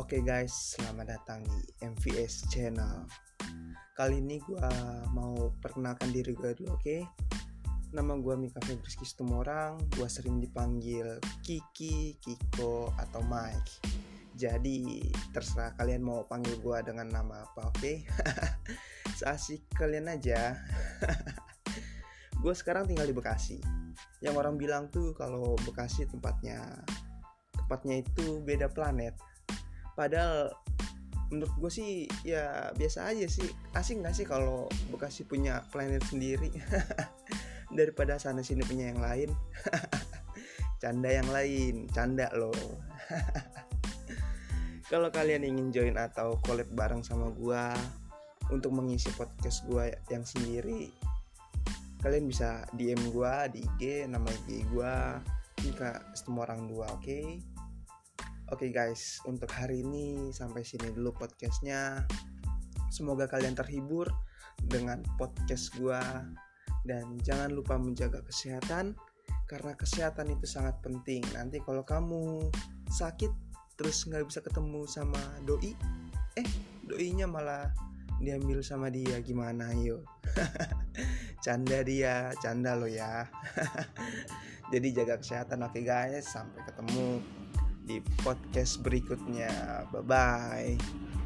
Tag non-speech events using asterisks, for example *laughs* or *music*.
Oke guys, selamat datang di MVS Channel. Kali ini gue mau perkenalkan diri gue dulu, oke? Nama gue Mika Febriski Situmorang. Gue sering dipanggil Kiki, Kiko, atau Mike. Jadi terserah kalian mau panggil gue dengan nama apa, oke? *laughs* Seasik kalian aja. *laughs* gue sekarang tinggal di Bekasi. Yang orang bilang tuh kalau Bekasi tempatnya tempatnya itu beda planet padahal menurut gue sih ya biasa aja sih. Asing gak sih kalau Bekasi punya planet sendiri? *laughs* Daripada sana sini punya yang lain. *laughs* Canda yang lain canda loh. *laughs* Kalau kalian ingin join atau collab bareng sama gue untuk mengisi podcast gue yang sendiri kalian bisa DM gue di IG nama IG gue Mika semua orang dua oke? okay? Oke okay guys, untuk hari ini sampai sini dulu podcastnya. Semoga kalian terhibur dengan podcast gua dan jangan lupa menjaga kesehatan karena kesehatan itu sangat penting. Nanti kalau kamu sakit terus nggak bisa ketemu sama doi, eh doinya malah diambil sama dia gimana yo? *laughs* canda dia, canda lo ya. *laughs* Jadi jaga kesehatan oke okay guys, sampai ketemu di podcast berikutnya. Bye bye.